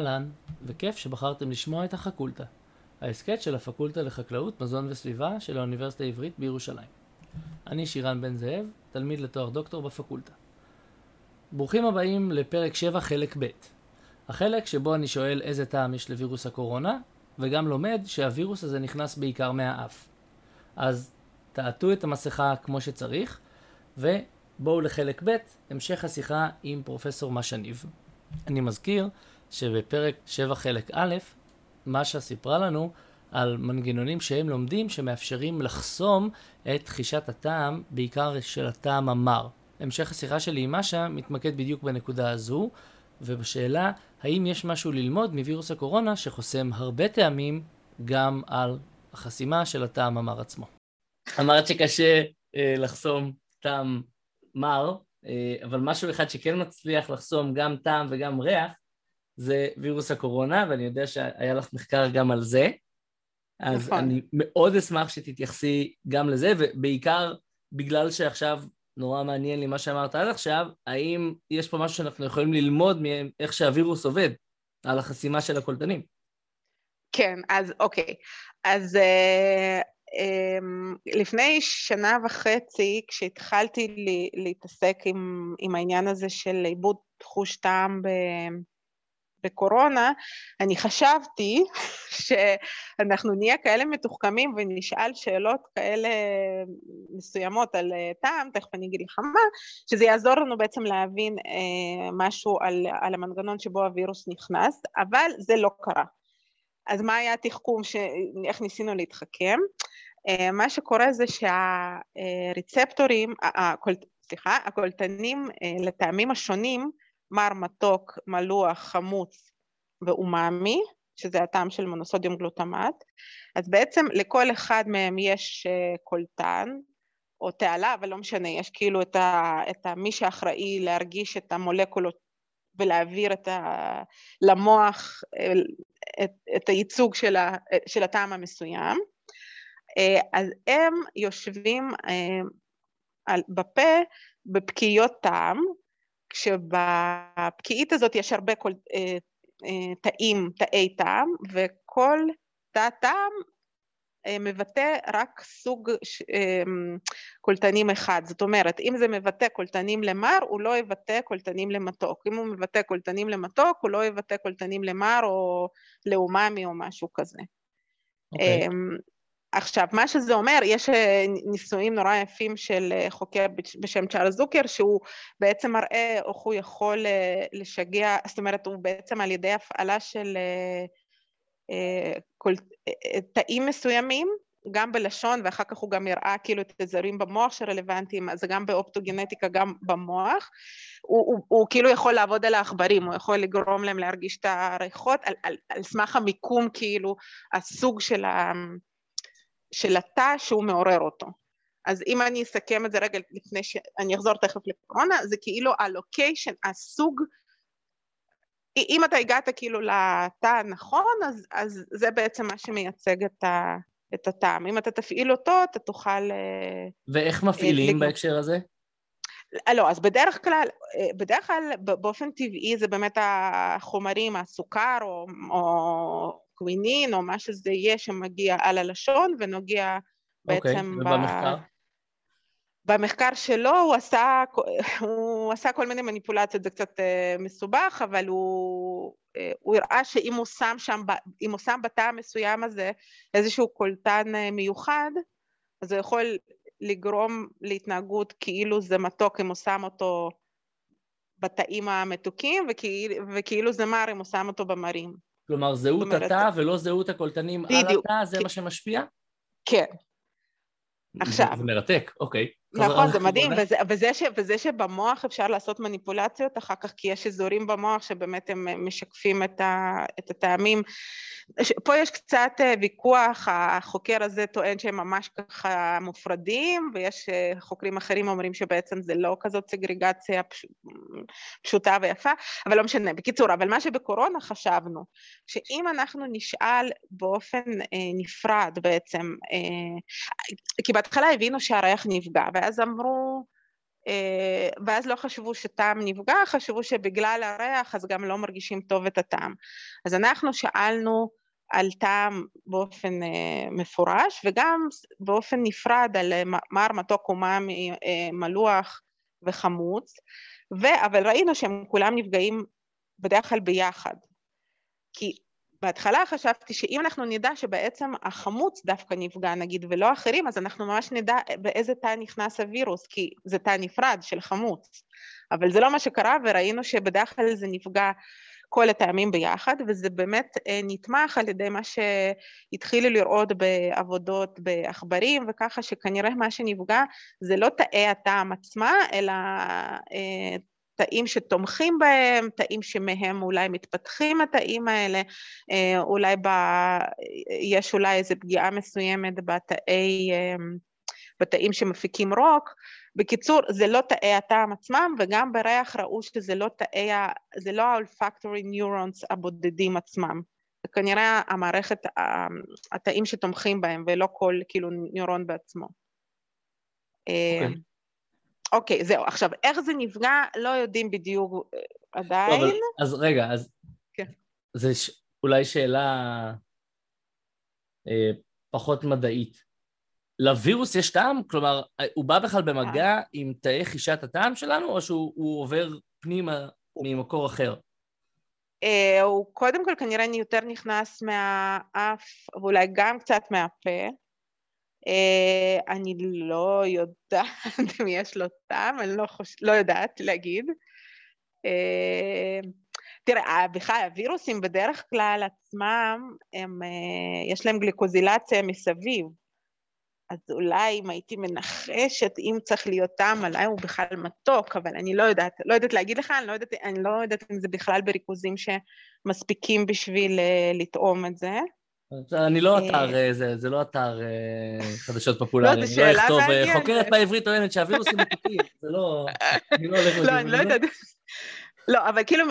אהלן, וכיף שבחרתם לשמוע את החקולטה, ההסכת של הפקולטה לחקלאות, מזון וסביבה של האוניברסיטה העברית בירושלים. אני שירן בן זאב, תלמיד לתואר דוקטור בפקולטה. ברוכים הבאים לפרק 7 חלק ב', החלק שבו אני שואל איזה טעם יש לווירוס הקורונה, וגם לומד שהווירוס הזה נכנס בעיקר מהאף. אז תעטו את המסכה כמו שצריך, ובואו לחלק ב', המשך השיחה עם פרופסור משה ניב. אני מזכיר שבפרק 7 חלק א', משה סיפרה לנו על מנגנונים שהם לומדים שמאפשרים לחסום את תחישת הטעם, בעיקר של הטעם המר. המשך השיחה שלי עם משה מתמקד בדיוק בנקודה הזו, ובשאלה האם יש משהו ללמוד מווירוס הקורונה שחוסם הרבה טעמים גם על החסימה של הטעם המר עצמו. אמרת שקשה אה, לחסום טעם מר, אה, אבל משהו אחד שכן מצליח לחסום גם טעם וגם ריח, זה וירוס הקורונה, ואני יודע שהיה לך מחקר גם על זה. אז נכון. אני מאוד אשמח שתתייחסי גם לזה, ובעיקר בגלל שעכשיו נורא מעניין לי מה שאמרת עד עכשיו, האם יש פה משהו שאנחנו יכולים ללמוד מאיך שהווירוס עובד, על החסימה של הקולטנים? כן, אז אוקיי. אז אה, אה, לפני שנה וחצי, כשהתחלתי להתעסק עם, עם העניין הזה של איבוד חוש טעם ב... בקורונה, אני חשבתי שאנחנו נהיה כאלה מתוחכמים ונשאל שאלות כאלה מסוימות על אה, טעם, תכף אני אגיד לך מה, שזה יעזור לנו בעצם להבין אה, משהו על, על המנגנון שבו הווירוס נכנס, אבל זה לא קרה. אז מה היה התחכום, ש... איך ניסינו להתחכם? אה, מה שקורה זה שהרצפטורים, הקול... סליחה, הקולטנים לטעמים השונים, מר מתוק, מלוח, חמוץ ואומאמי, שזה הטעם של מונוסודיום גלוטמט, אז בעצם לכל אחד מהם יש אה, קולטן או תעלה, אבל לא משנה, יש כאילו את, ה, את ה, מי שאחראי להרגיש את המולקולות ולהעביר את ה, למוח את, את הייצוג של, ה, של הטעם המסוים. אה, אז הם יושבים אה, בפה בפקיעות טעם, כשבפקיעית הזאת יש הרבה כל, אה, אה, תאים, תאי טעם, וכל תא טעם אה, מבטא רק סוג אה, קולטנים אחד. זאת אומרת, אם זה מבטא קולטנים למר, הוא לא יבטא קולטנים למתוק. אם הוא מבטא קולטנים למתוק, הוא לא יבטא קולטנים למר או לאוממי או משהו כזה. Okay. אוקיי. עכשיו, מה שזה אומר, יש אה, ניסויים נורא יפים של אה, חוקר בשם צ'ארלס זוקר, שהוא בעצם מראה איך הוא יכול אה, לשגע, זאת אומרת, הוא בעצם על ידי הפעלה של תאים מסוימים, גם בלשון, ואחר כך הוא גם יראה כאילו את האזורים במוח שרלוונטיים, אז גם באופטוגנטיקה, גם במוח. הוא, הוא, הוא כאילו יכול לעבוד על העכברים, הוא יכול לגרום להם להרגיש את הריחות, על, על, על סמך המיקום, כאילו, הסוג של ה... של התא שהוא מעורר אותו. אז אם אני אסכם את זה רגע לפני שאני אחזור תכף לקורונה, זה כאילו הלוקיישן, הסוג, אם אתה הגעת כאילו לתא הנכון, אז, אז זה בעצם מה שמייצג את, ה, את הטעם. אם אתה תפעיל אותו, אתה תוכל... אה, ואיך מפעילים לג... בהקשר הזה? לא, אז בדרך כלל, אה, בדרך כלל באופן טבעי זה באמת החומרים, הסוכר או, או קווינין או מה שזה יהיה שמגיע על הלשון ונוגע אוקיי, בעצם... אוקיי, ובמחקר? ב... במחקר שלו הוא עשה, הוא עשה כל מיני מניפולציות, זה קצת uh, מסובך, אבל הוא, uh, הוא הראה שאם הוא שם שם, אם הוא שם בתא המסוים הזה איזשהו קולטן uh, מיוחד, אז הוא יכול לגרום להתנהגות כאילו זה מתוק אם הוא שם אותו בתאים המתוקים, וכאילו, וכאילו זה מר אם הוא שם אותו במרים. כלומר, זהות אומרת, התא ולא זהות הקולטנים בדיוק. על התא, זה. מה שמשפיע? כן. עכשיו... זה מרתק, אוקיי. נכון, זה מדהים, וזה, וזה, ש, וזה שבמוח אפשר לעשות מניפולציות אחר כך, כי יש אזורים במוח שבאמת הם משקפים את, ה, את הטעמים. פה יש קצת אה, ויכוח, החוקר הזה טוען שהם ממש ככה מופרדים, ויש אה, חוקרים אחרים אומרים שבעצם זה לא כזאת סגרגציה פש, פשוטה ויפה, אבל לא משנה. בקיצור, אבל מה שבקורונה חשבנו, שאם אנחנו נשאל באופן אה, נפרד בעצם, אה, כי בהתחלה הבינו שהריח נפגע, ואז אמרו, אה, ואז לא חשבו שטעם נפגע, חשבו שבגלל הריח אז גם לא מרגישים טוב את הטעם. אז אנחנו שאלנו על טעם באופן uh, מפורש, וגם באופן נפרד על מר מתוק uh, מלוח וחמוץ, ו- אבל ראינו שהם כולם נפגעים בדרך כלל ביחד. כי בהתחלה חשבתי שאם אנחנו נדע שבעצם החמוץ דווקא נפגע נגיד ולא אחרים, אז אנחנו ממש נדע באיזה תא נכנס הווירוס, כי זה תא נפרד של חמוץ. אבל זה לא מה שקרה וראינו שבדרך כלל זה נפגע כל הטעמים ביחד, וזה באמת אה, נתמך על ידי מה שהתחילו לראות בעבודות בעכברים, וככה שכנראה מה שנפגע זה לא תאי הטעם עצמה, אלא אה, תאים שתומכים בהם, תאים שמהם אולי מתפתחים התאים האלה, אה, אולי ב... יש אולי איזו פגיעה מסוימת בתאי, בתאים שמפיקים רוק, בקיצור, זה לא תאי הטעם עצמם, וגם בריח ראו שזה לא תאי, זה לא ה-olfactory neurons הבודדים עצמם. כנראה המערכת, התאים שתומכים בהם, ולא כל כאילו ניורון בעצמו. אוקיי, okay. אוקיי, זהו. עכשיו, איך זה נפגע, לא יודעים בדיוק אה, עדיין. לא, אבל, אז רגע, אז... כן. זה ש... אולי שאלה אה, פחות מדעית. לווירוס יש טעם? כלומר, הוא בא בכלל במגע אה. עם תאי חישת הטעם שלנו, או שהוא עובר פנימה ממקור אחר? Uh, הוא קודם כל כנראה יותר נכנס מהאף, ואולי גם קצת מהפה. Uh, אני לא יודעת אם יש לו טעם, אני לא, חוש... לא יודעת להגיד. Uh, תראה, בכלל הווירוסים בדרך כלל עצמם, הם, uh, יש להם גליקוזילציה מסביב. אז אולי אם הייתי מנחשת, אם צריך להיות טעם, אולי הוא בכלל מתוק, אבל אני לא יודעת, לא יודעת להגיד לך, אני לא יודעת, אני לא יודעת אם זה בכלל בריכוזים שמספיקים בשביל לטעום את זה. אני לא אתר, אה, זה, זה לא אתר אה, חדשות פופולרי, אני לא אכתוב, חוקרת בעברית טוענת שהווירוסים מתוקים, זה לא, אני לא הולך לא, אני לא יודעת. לא, אבל כאילו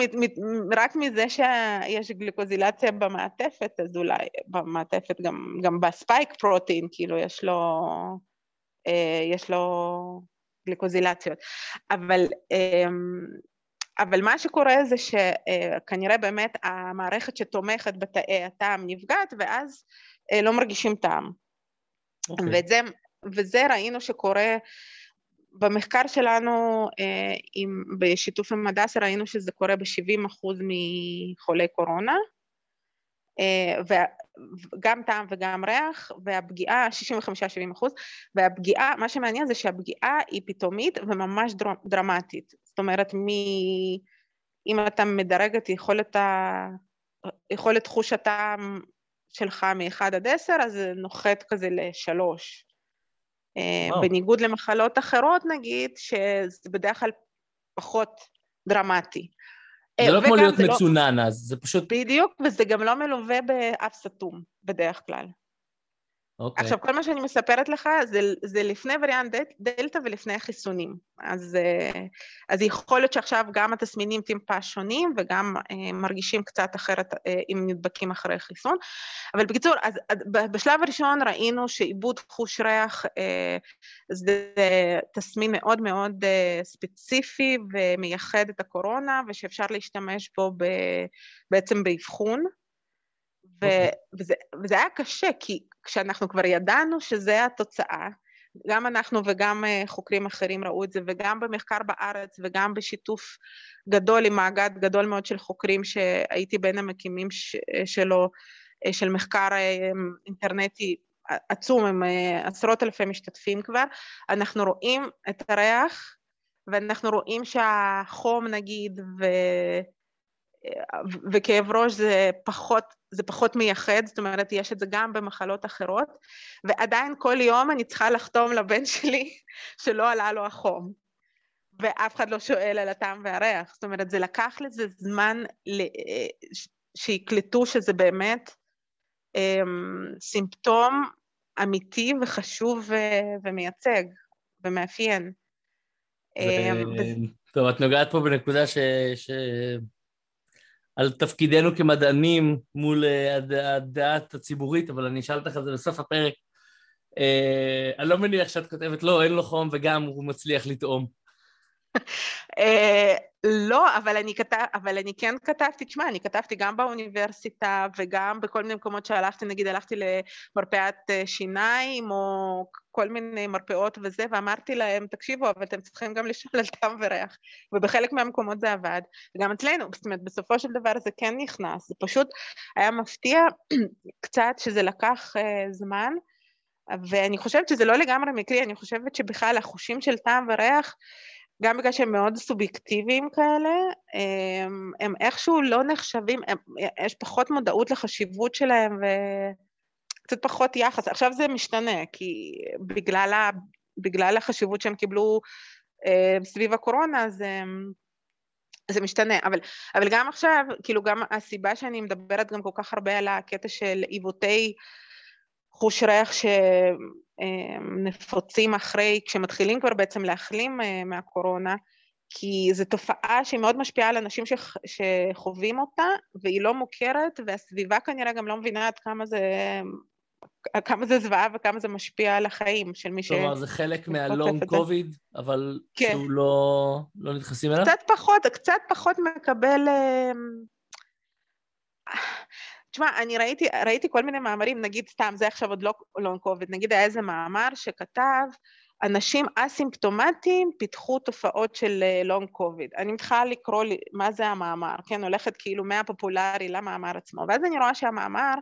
רק מזה שיש גליקוזילציה במעטפת, אז אולי במעטפת גם, גם בספייק פרוטין, כאילו יש לו, אה, יש לו גליקוזילציות. אבל, אה, אבל מה שקורה זה שכנראה באמת המערכת שתומכת בתאי הטעם נפגעת, ואז אה, לא מרגישים טעם. Okay. אוקיי. וזה, וזה ראינו שקורה במחקר שלנו אה, עם, בשיתוף עם הדסה ראינו שזה קורה ב-70% מחולי קורונה, אה, וגם טעם וגם ריח, והפגיעה, 65-70 והפגיעה, מה שמעניין זה שהפגיעה היא פתאומית וממש דרמטית. אומרת, מ... אם אתה מדרג את יכולת, ה... יכולת חוש הטעם שלך מ-1 עד 10, אז זה נוחת כזה לשלוש. וואו. בניגוד למחלות אחרות נגיד, שזה בדרך כלל פחות דרמטי. זה לא כמו להיות לא- מצונן אז, זה פשוט... בדיוק, וזה גם לא מלווה באף סתום בדרך כלל. אוקיי. עכשיו, כל מה שאני מספרת לך זה, זה לפני וריאנט דלתא ולפני החיסונים. אז, אה, אז יכול להיות שעכשיו גם התסמינים טיפה שונים וגם אה, מרגישים קצת אחרת אה, אם נדבקים אחרי חיסון. אבל בקיצור, אז, בשלב הראשון ראינו שעיבוד חוש ריח זה תסמין מאוד מאוד ספציפי ומייחד את הקורונה, ושאפשר להשתמש בו בעצם באבחון. ו- okay. וזה, וזה היה קשה, כי כשאנחנו כבר ידענו שזה התוצאה, גם אנחנו וגם אה, חוקרים אחרים ראו את זה, וגם במחקר בארץ וגם בשיתוף גדול עם מאגד גדול מאוד של חוקרים שהייתי בין המקימים אה, שלו, אה, של מחקר אינטרנטי עצום עם עשרות אלפי משתתפים כבר, אנחנו רואים את הריח ואנחנו רואים שהחום נגיד ו... וכאב ראש זה פחות, זה פחות מייחד, זאת אומרת, יש את זה גם במחלות אחרות, ועדיין כל יום אני צריכה לחתום לבן שלי שלא עלה לו החום, ואף אחד לא שואל על הטעם והריח, זאת אומרת, זה לקח לזה זמן שיקלטו שזה באמת אמ, סימפטום אמיתי וחשוב ומייצג ומאפיין. אמ, טוב, את נוגעת פה בנקודה ש... על תפקידנו כמדענים מול אה, הדעת הציבורית, אבל אני אשאל אותך את זה בסוף הפרק. Uh, אני לא מניח שאת כותבת, לא, אין לו חום וגם הוא מצליח לטעום. לא, אבל אני, כתב, אבל אני כן כתבתי, תשמע, אני כתבתי גם באוניברסיטה וגם בכל מיני מקומות שהלכתי, נגיד הלכתי למרפאת אה, שיניים או כל מיני מרפאות וזה, ואמרתי להם, תקשיבו, אבל אתם צריכים גם לשאול על טעם וריח, ובחלק מהמקומות זה עבד, וגם אצלנו, זאת אומרת, בסופו של דבר זה כן נכנס, זה פשוט היה מפתיע קצת שזה לקח uh, זמן, ואני חושבת שזה לא לגמרי מקרי, אני חושבת שבכלל החושים של טעם וריח, גם בגלל שהם מאוד סובייקטיביים כאלה, הם, הם איכשהו לא נחשבים, הם, יש פחות מודעות לחשיבות שלהם וקצת פחות יחס. עכשיו זה משתנה, כי בגלל, ה, בגלל החשיבות שהם קיבלו אה, סביב הקורונה, זה, זה משתנה. אבל, אבל גם עכשיו, כאילו גם הסיבה שאני מדברת גם כל כך הרבה על הקטע של עיוותי חוש ריח שנפוצים אחרי, כשמתחילים כבר בעצם להחלים אה, מהקורונה, כי זו תופעה שהיא מאוד משפיעה על אנשים שח, שחווים אותה, והיא לא מוכרת, והסביבה כנראה גם לא מבינה עד כמה זה, כמה זה זוועה וכמה זה משפיע על החיים של מי ש... כלומר, זה חלק מהלונג קוביד, אבל כן. שהוא לא, לא נכנסים אליו? קצת פחות, קצת פחות מקבל... אה, תשמע, אני ראיתי, ראיתי כל מיני מאמרים, נגיד סתם, זה עכשיו עוד לא לונג קוביד, נגיד היה איזה מאמר שכתב, אנשים אסימפטומטיים פיתחו תופעות של לונג uh, קוביד. אני מתחילה לקרוא לי מה זה המאמר, כן, הולכת כאילו מהפופולרי למאמר עצמו, ואז אני רואה שהמאמר,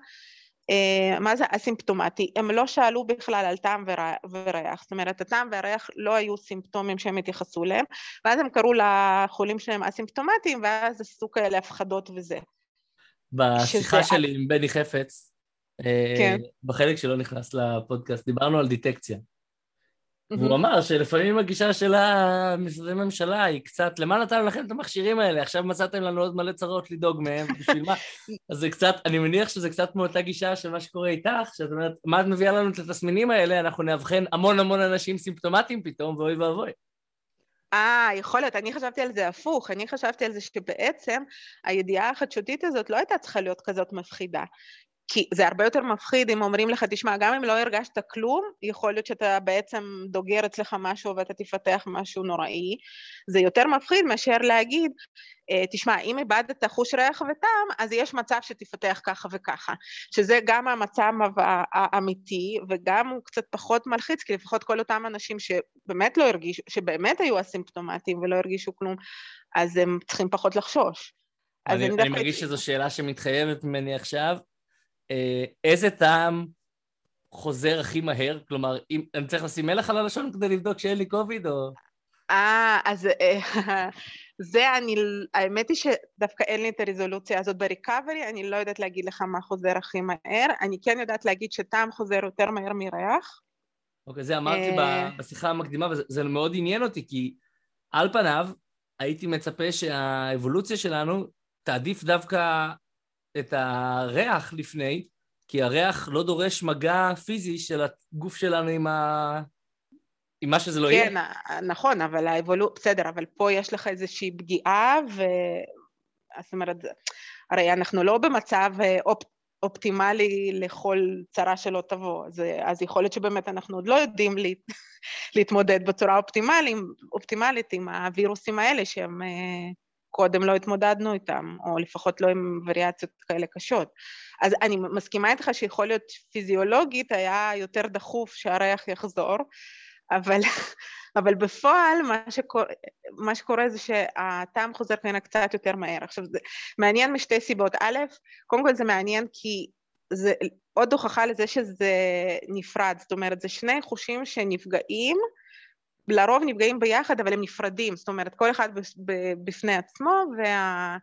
uh, מה זה אסימפטומטי? הם לא שאלו בכלל על טעם וריח, זאת אומרת, הטעם והריח לא היו סימפטומים שהם התייחסו אליהם, ואז הם קראו לחולים שלהם אסימפטומטיים, ואז עשו כאלה הפחדות וזה. בשיחה שזה... שלי עם בני חפץ, אה, כן. בחלק שלא נכנס לפודקאסט, דיברנו על דיטקציה. והוא אמר שלפעמים הגישה של המשרדי ממשלה היא קצת, למה נתנו לכם את המכשירים האלה? עכשיו מצאתם לנו עוד מלא צרות לדאוג מהם, בשביל מה? אז זה קצת, אני מניח שזה קצת מאותה גישה של מה שקורה איתך, שאת אומרת, מה את מביאה לנו את התסמינים האלה? אנחנו נאבחן המון המון אנשים סימפטומטיים פתאום, ואוי ואבוי. אה, יכול להיות, אני חשבתי על זה הפוך, אני חשבתי על זה שבעצם הידיעה החדשותית הזאת לא הייתה צריכה להיות כזאת מפחידה. כי זה הרבה יותר מפחיד אם אומרים לך, תשמע, גם אם לא הרגשת כלום, יכול להיות שאתה בעצם דוגר אצלך משהו ואתה תפתח משהו נוראי. זה יותר מפחיד מאשר להגיד, אה, תשמע, אם איבדת חוש ריח וטעם, אז יש מצב שתפתח ככה וככה. שזה גם המצב האמיתי, וגם הוא קצת פחות מלחיץ, כי לפחות כל אותם אנשים שבאמת לא הרגישו, שבאמת היו אסימפטומטיים ולא הרגישו כלום, אז הם צריכים פחות לחשוש. אני, אני, אני מרגיש שזו שאלה שמתחייבת ממני עכשיו. אה, איזה טעם חוזר הכי מהר? כלומר, אם, אני צריך לשים מלח על הלשון כדי לבדוק שאין לי קוביד, או... אה, אז אה, זה אני, האמת היא שדווקא אין לי את הרזולוציה הזאת בריקאברי, אני לא יודעת להגיד לך מה חוזר הכי מהר, אני כן יודעת להגיד שטעם חוזר יותר מהר מריח. אוקיי, זה אמרתי אה, בשיחה המקדימה, וזה מאוד עניין אותי, כי על פניו הייתי מצפה שהאבולוציה שלנו תעדיף דווקא את הריח לפני, כי הריח לא דורש מגע פיזי של הגוף שלנו עם, ה... עם מה שזה לא כן, יהיה. כן, נכון, אבל האבולוציה, בסדר, אבל פה יש לך איזושהי פגיעה, ו... זאת אומרת, הרי אנחנו לא במצב אה, אופ... אופטימלי לכל צרה שלא תבוא, אז, אז יכול להיות שבאמת אנחנו עוד לא יודעים לה... להתמודד בצורה אופטימלית, אופטימלית עם הווירוסים האלה שהם... קודם לא התמודדנו איתם, או לפחות לא עם וריאציות כאלה קשות. אז אני מסכימה איתך שיכול להיות פיזיולוגית היה יותר דחוף שהריח יחזור, אבל, אבל בפועל מה שקורה, מה שקורה זה שהטעם חוזר כנראה קצת יותר מהר. עכשיו זה מעניין משתי סיבות. א', קודם כל זה מעניין כי זה עוד הוכחה לזה שזה נפרד, זאת אומרת זה שני חושים שנפגעים לרוב נפגעים ביחד, אבל הם נפרדים, זאת אומרת, כל אחד בפני עצמו, וה...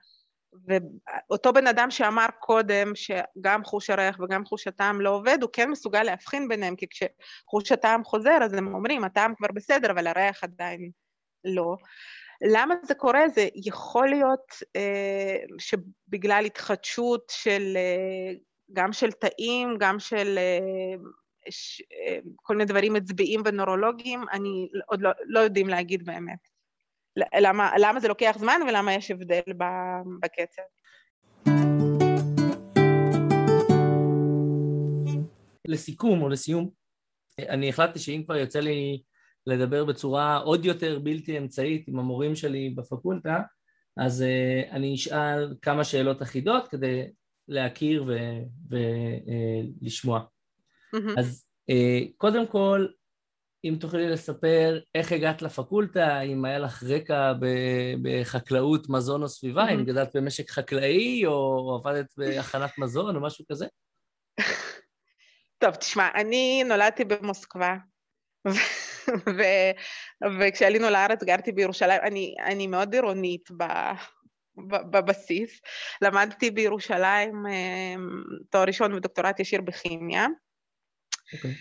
ואותו בן אדם שאמר קודם שגם חוש הריח וגם חוש הטעם לא עובד, הוא כן מסוגל להבחין ביניהם, כי כשחוש הטעם חוזר, אז הם אומרים, הטעם כבר בסדר, אבל הריח עדיין לא. למה זה קורה? זה יכול להיות אה, שבגלל התחדשות של, אה, גם של תאים, גם של אה, אה, כל מיני דברים מצביעים ונורולוגיים, אני עוד לא, לא יודעים להגיד באמת. למה, למה זה לוקח זמן ולמה יש הבדל בקצב. לסיכום או לסיום, אני החלטתי שאם כבר יוצא לי לדבר בצורה עוד יותר בלתי אמצעית עם המורים שלי בפקולטה, אז uh, אני אשאל כמה שאלות אחידות כדי להכיר ולשמוע. Mm-hmm. אז uh, קודם כל, אם תוכלי לספר איך הגעת לפקולטה, אם היה לך רקע בחקלאות, מזון או סביבה, אם גדלת במשק חקלאי או עבדת בהכנת מזון או משהו כזה? טוב, תשמע, אני נולדתי במוסקבה, ו- וכשעלינו לארץ גרתי בירושלים, אני, אני מאוד עירונית ב, בבסיס. למדתי בירושלים אה, תואר ראשון ודוקטורט ישיר בכימיה. Okay. אוקיי.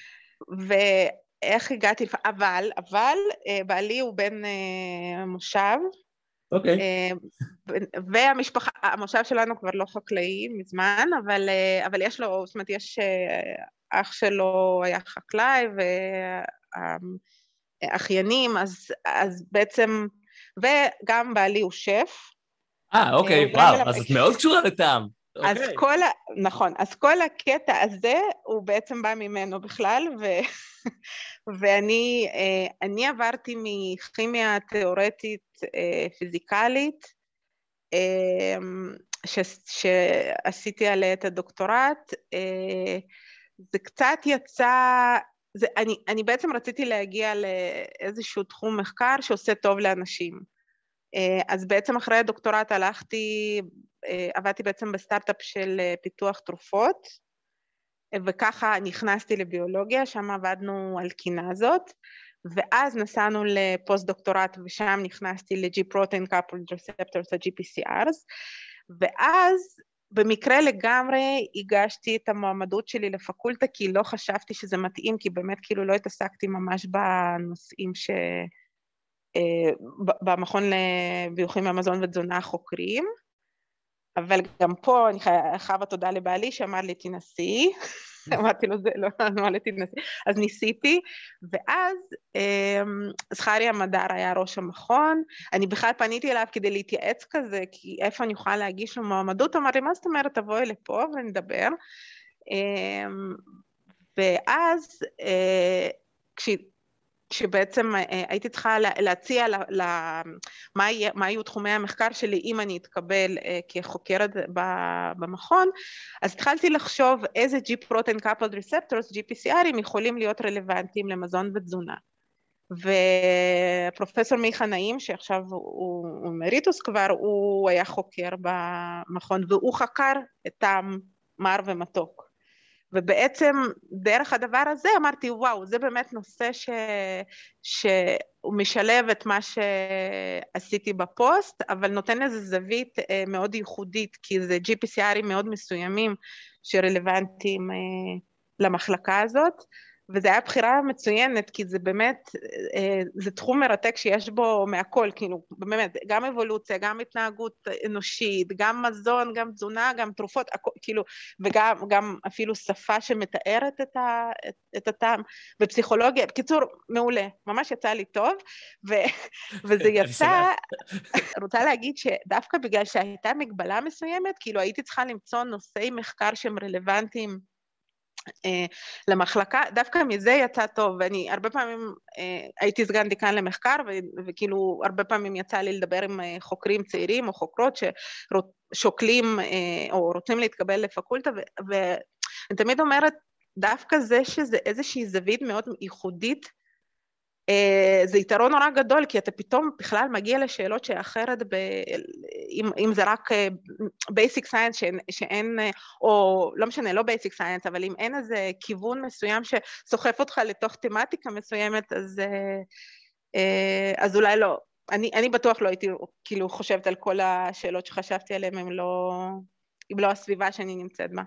ואיך הגעתי, אבל, אבל אה, בעלי הוא בן אה, מושב. אוקיי. Okay. והמשפחה, המושב שלנו כבר לא חקלאי מזמן, אבל, אבל יש לו, זאת אומרת, יש, אח שלו היה חקלאי, והאחיינים, אז, אז בעצם, וגם בעלי הוא שף, אה, אוקיי, וואו, אז את מאוד קשורה לטעם. אז אוקיי. כל ה... נכון, אז כל הקטע הזה הוא בעצם בא ממנו בכלל, ו... ואני אה, עברתי מכימיה תיאורטית אה, פיזיקלית, אה, ש... שעשיתי עליה את הדוקטורט, זה קצת יצא, זה, אני, אני בעצם רציתי להגיע לאיזשהו תחום מחקר שעושה טוב לאנשים. אה, אז בעצם אחרי הדוקטורט הלכתי, אה, עבדתי בעצם בסטארט-אפ של אה, פיתוח תרופות, וככה נכנסתי לביולוגיה, שם עבדנו על קינזות, ואז נסענו לפוסט-דוקטורט ושם נכנסתי ל-G-Protein Coupled Receptors, ה-GPCRs, ואז במקרה לגמרי הגשתי את המועמדות שלי לפקולטה, כי לא חשבתי שזה מתאים, כי באמת כאילו לא התעסקתי ממש בנושאים ש... אה, במכון לביוכימיה מזון ותזונה חוקרים, אבל גם פה אני חייבה תודה לבעלי שאמר לי תנסי, אמרתי לו זה לא, אמר לי תנסי, אז ניסיתי, ואז אמ, זכריה מדר היה ראש המכון, אני בכלל פניתי אליו כדי להתייעץ כזה, כי איפה אני יכולה להגיש לו מועמדות, אמר לי מה זאת אומרת? תבואי לפה ונדבר, אמ, ואז אה, שבעצם אה, הייתי צריכה להציע ל, ל, מה, יהיה, מה היו תחומי המחקר שלי אם אני אתקבל אה, כחוקרת במכון, אז התחלתי לחשוב איזה G-Protein Coupled Receptors, GPCRים, יכולים להיות רלוונטיים למזון ותזונה. ופרופסור מיכה נעים, שעכשיו הוא מריטוס כבר, הוא היה חוקר במכון, והוא חקר את טעם מר ומתוק. ובעצם דרך הדבר הזה אמרתי, וואו, זה באמת נושא ש... שהוא משלב את מה שעשיתי בפוסט, אבל נותן איזו זווית אה, מאוד ייחודית, כי זה GPCRים מאוד מסוימים שרלוונטיים אה, למחלקה הזאת. וזו הייתה בחירה מצוינת, כי זה באמת, אה, זה תחום מרתק שיש בו מהכל, כאילו, באמת, גם אבולוציה, גם התנהגות אנושית, גם מזון, גם תזונה, גם תרופות, הכ, כאילו, וגם גם אפילו שפה שמתארת את, ה, את, את הטעם, ופסיכולוגיה, בקיצור, מעולה, ממש יצא לי טוב, ו, וזה יצא, רוצה להגיד שדווקא בגלל שהייתה מגבלה מסוימת, כאילו הייתי צריכה למצוא נושאי מחקר שהם רלוונטיים למחלקה, דווקא מזה יצא טוב, ואני הרבה פעמים אה, הייתי סגן דיקן למחקר, וכאילו הרבה פעמים יצא לי לדבר עם אה, חוקרים צעירים או חוקרות ששוקלים או רוצים להתקבל לפקולטה, ואני תמיד אומרת, דווקא זה שזה איזושהי זווית מאוד ייחודית אה, זה יתרון נורא גדול, כי אתה פתאום בכלל מגיע לשאלות שאחרת, ב, אם, אם זה רק basic uh, science שאין, שאין, uh, או לא משנה, לא basic science, אבל אם אין איזה כיוון מסוים שסוחף אותך לתוך תמטיקה מסוימת, אז, uh, אז אולי לא. אני, אני בטוח לא הייתי כאילו חושבת על כל השאלות שחשבתי עליהן, אם לא, אם לא הסביבה שאני נמצאת בה.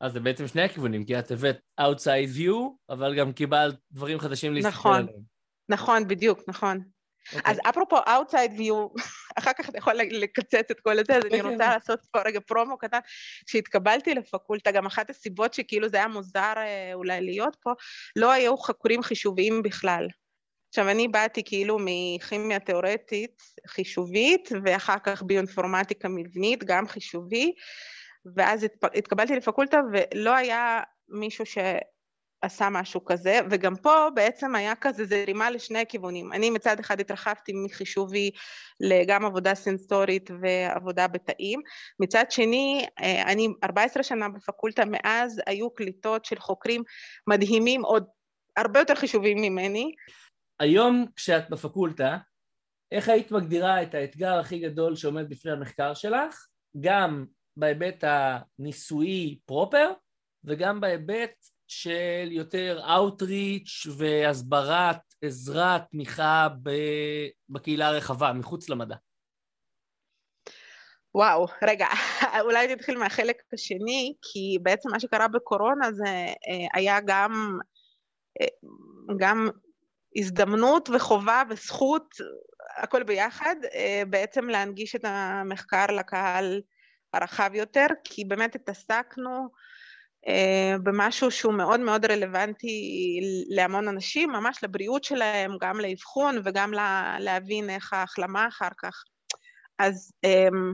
אז זה בעצם שני הכיוונים, כי את הבאת outside view, אבל גם קיבלת דברים חדשים להסתכל נכון. עליהם. נכון, בדיוק, נכון. Okay. אוקיי. אז אפרופו outside view, אחר כך אתה יכול לקצץ את כל הזה, אז אני רוצה לעשות פה רגע פרומו קטן. כשהתקבלתי לפקולטה, גם אחת הסיבות שכאילו זה היה מוזר אה, אולי להיות פה, לא היו חקורים חישוביים בכלל. עכשיו, אני באתי כאילו מכימיה תיאורטית חישובית, ואחר כך ביואינפורמטיקה מבנית, גם חישובי, ואז התקבלתי לפקולטה ולא היה מישהו ש... עשה משהו כזה, וגם פה בעצם היה כזה זרימה לשני הכיוונים. אני מצד אחד התרחבתי מחישובי לגם עבודה סנסורית ועבודה בתאים, מצד שני, אה, אני 14 שנה בפקולטה, מאז היו קליטות של חוקרים מדהימים, עוד הרבה יותר חישובים ממני. היום כשאת בפקולטה, איך היית מגדירה את האתגר הכי גדול שעומד בפני המחקר שלך, גם בהיבט הניסויי פרופר, וגם בהיבט של יותר Outreach והסברת עזרה, תמיכה בקהילה הרחבה, מחוץ למדע. וואו, רגע, אולי נתחיל מהחלק השני, כי בעצם מה שקרה בקורונה זה אה, היה גם, אה, גם הזדמנות וחובה וזכות, הכל ביחד, אה, בעצם להנגיש את המחקר לקהל הרחב יותר, כי באמת התעסקנו במשהו שהוא מאוד מאוד רלוונטי להמון אנשים, ממש לבריאות שלהם, גם לאבחון וגם להבין איך ההחלמה אחר כך. אז, אמ,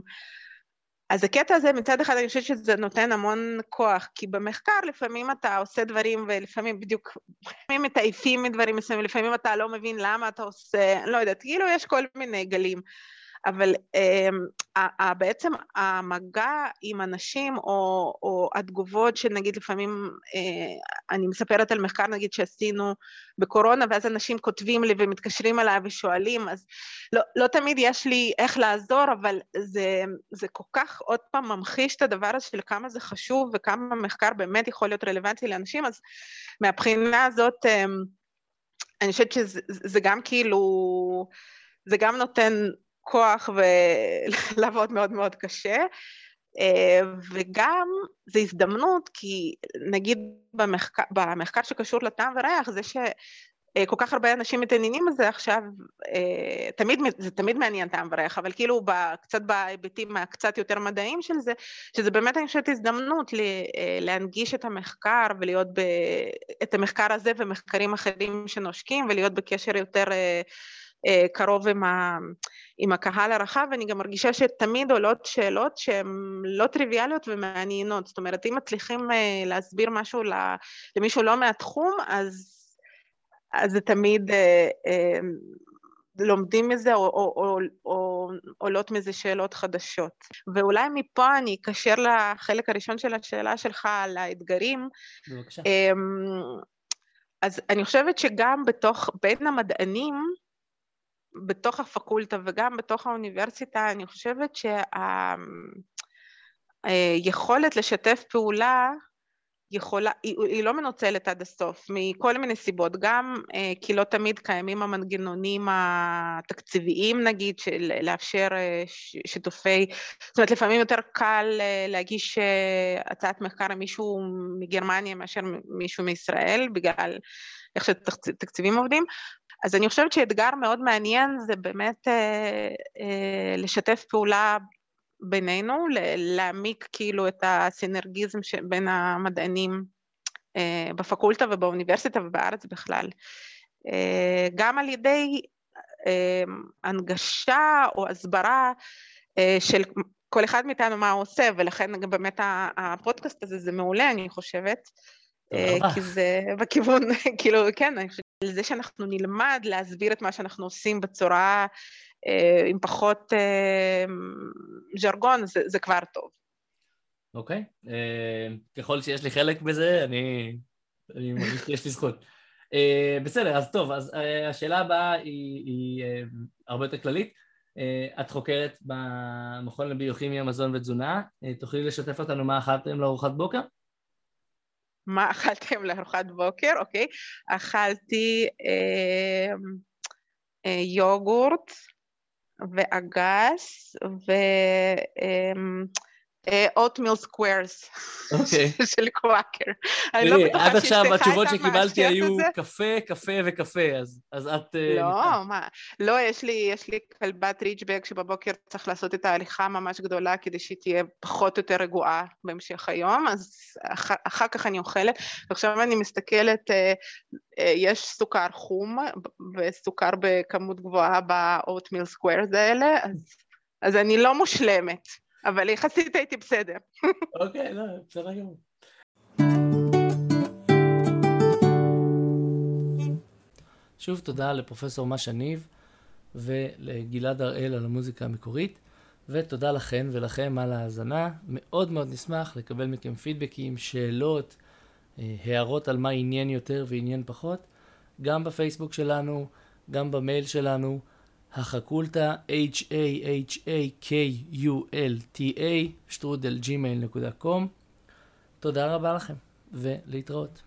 אז הקטע הזה מצד אחד אני חושבת שזה נותן המון כוח, כי במחקר לפעמים אתה עושה דברים ולפעמים בדיוק, לפעמים מתעייפים מדברים מסוימים, לפעמים אתה לא מבין למה אתה עושה, לא יודעת, כאילו יש כל מיני גלים. אבל אה, בעצם המגע עם אנשים או, או התגובות שנגיד לפעמים, אה, אני מספרת על מחקר נגיד שעשינו בקורונה ואז אנשים כותבים לי ומתקשרים אליי ושואלים, אז לא, לא תמיד יש לי איך לעזור, אבל זה, זה כל כך עוד פעם ממחיש את הדבר הזה של כמה זה חשוב וכמה מחקר באמת יכול להיות רלוונטי לאנשים, אז מהבחינה הזאת אה, אני חושבת שזה גם כאילו, זה גם נותן כוח ולעבוד מאוד מאוד קשה. אה, וגם זו הזדמנות, כי נגיד במחקר, במחקר שקשור לטעם וריח, זה שכל אה, כך הרבה אנשים מתעניינים בזה עכשיו, אה, תמיד, זה תמיד מעניין טעם וריח, אבל כאילו קצת בהיבטים הקצת יותר מדעיים של זה, שזה באמת אני חושבת הזדמנות להנגיש את המחקר ולהיות, ב, את המחקר הזה ומחקרים אחרים שנושקים ולהיות בקשר יותר קרוב עם, ה, עם הקהל הרחב, ואני גם מרגישה שתמיד עולות שאלות שהן לא טריוויאליות ומעניינות. זאת אומרת, אם מצליחים אה, להסביר משהו למישהו לא מהתחום, אז, אז זה תמיד אה, לומדים מזה או, או, או, או עולות מזה שאלות חדשות. ואולי מפה אני אקשר לחלק הראשון של השאלה שלך על האתגרים. בבקשה. אז אני חושבת שגם בתוך, בין המדענים, בתוך הפקולטה וגם בתוך האוניברסיטה, אני חושבת שהיכולת לשתף פעולה יכולה, היא, היא לא מנוצלת עד הסוף, מכל מיני סיבות, גם אה, כי לא תמיד קיימים המנגנונים התקציביים נגיד, של לאפשר אה, שיתופי, זאת אומרת לפעמים יותר קל אה, להגיש הצעת מחקר למישהו מגרמניה מאשר מישהו מישראל, בגלל איך שתקציבים עובדים, אז אני חושבת שאתגר מאוד מעניין זה באמת אה, אה, לשתף פעולה בינינו, להעמיק כאילו את הסינרגיזם בין המדענים אה, בפקולטה ובאוניברסיטה ובארץ בכלל. אה, גם על ידי אה, הנגשה או הסברה אה, של כל אחד מאיתנו מה הוא עושה, ולכן גם באמת הפודקאסט הזה זה מעולה, אני חושבת. כי זה בכיוון, כאילו, כן, אני חושבת לזה שאנחנו נלמד להסביר את מה שאנחנו עושים בצורה אה, עם פחות אה, ז'רגון, זה, זה כבר טוב. אוקיי, okay. אה, ככל שיש לי חלק בזה, אני, אני מרגיש שיש לי זכות. אה, בסדר, אז טוב, אז אה, השאלה הבאה היא, היא אה, הרבה יותר כללית. אה, את חוקרת במכון לביוכימיה, מזון ותזונה, אה, תוכלי לשתף אותנו מה אכלתם לארוחת בוקר? מה אכלתם לארוחת בוקר? אוקיי. אכלתי אה, אה, יוגורט ואגס ו... אה, Oatmeal Squares של Quaker. אני לא בטוחה עד עכשיו התשובות שקיבלתי היו קפה, קפה וקפה, אז את... אה, לא, מה, לא, יש לי כלבת רידג'בק שבבוקר צריך לעשות את ההליכה ממש גדולה כדי שהיא תהיה פחות או יותר רגועה בהמשך היום, אז אחר כך אני אוכלת. ועכשיו אני מסתכלת, אה, אה, יש סוכר חום וסוכר בכמות גבוהה ב Oatmeal Squares האלה, אז אני לא מושלמת. אבל יחסית הייתי בסדר. אוקיי, לא, בסדר גמור. שוב תודה לפרופסור משה ניב ולגלעד הראל על המוזיקה המקורית, ותודה לכן ולכם על ההאזנה. מאוד מאוד נשמח לקבל מכם פידבקים, שאלות, אה, הערות על מה עניין יותר ועניין פחות, גם בפייסבוק שלנו, גם במייל שלנו, החקולטה, h-a-h-a-k-u-l-t-a, שטרודל. תודה רבה לכם, ולהתראות.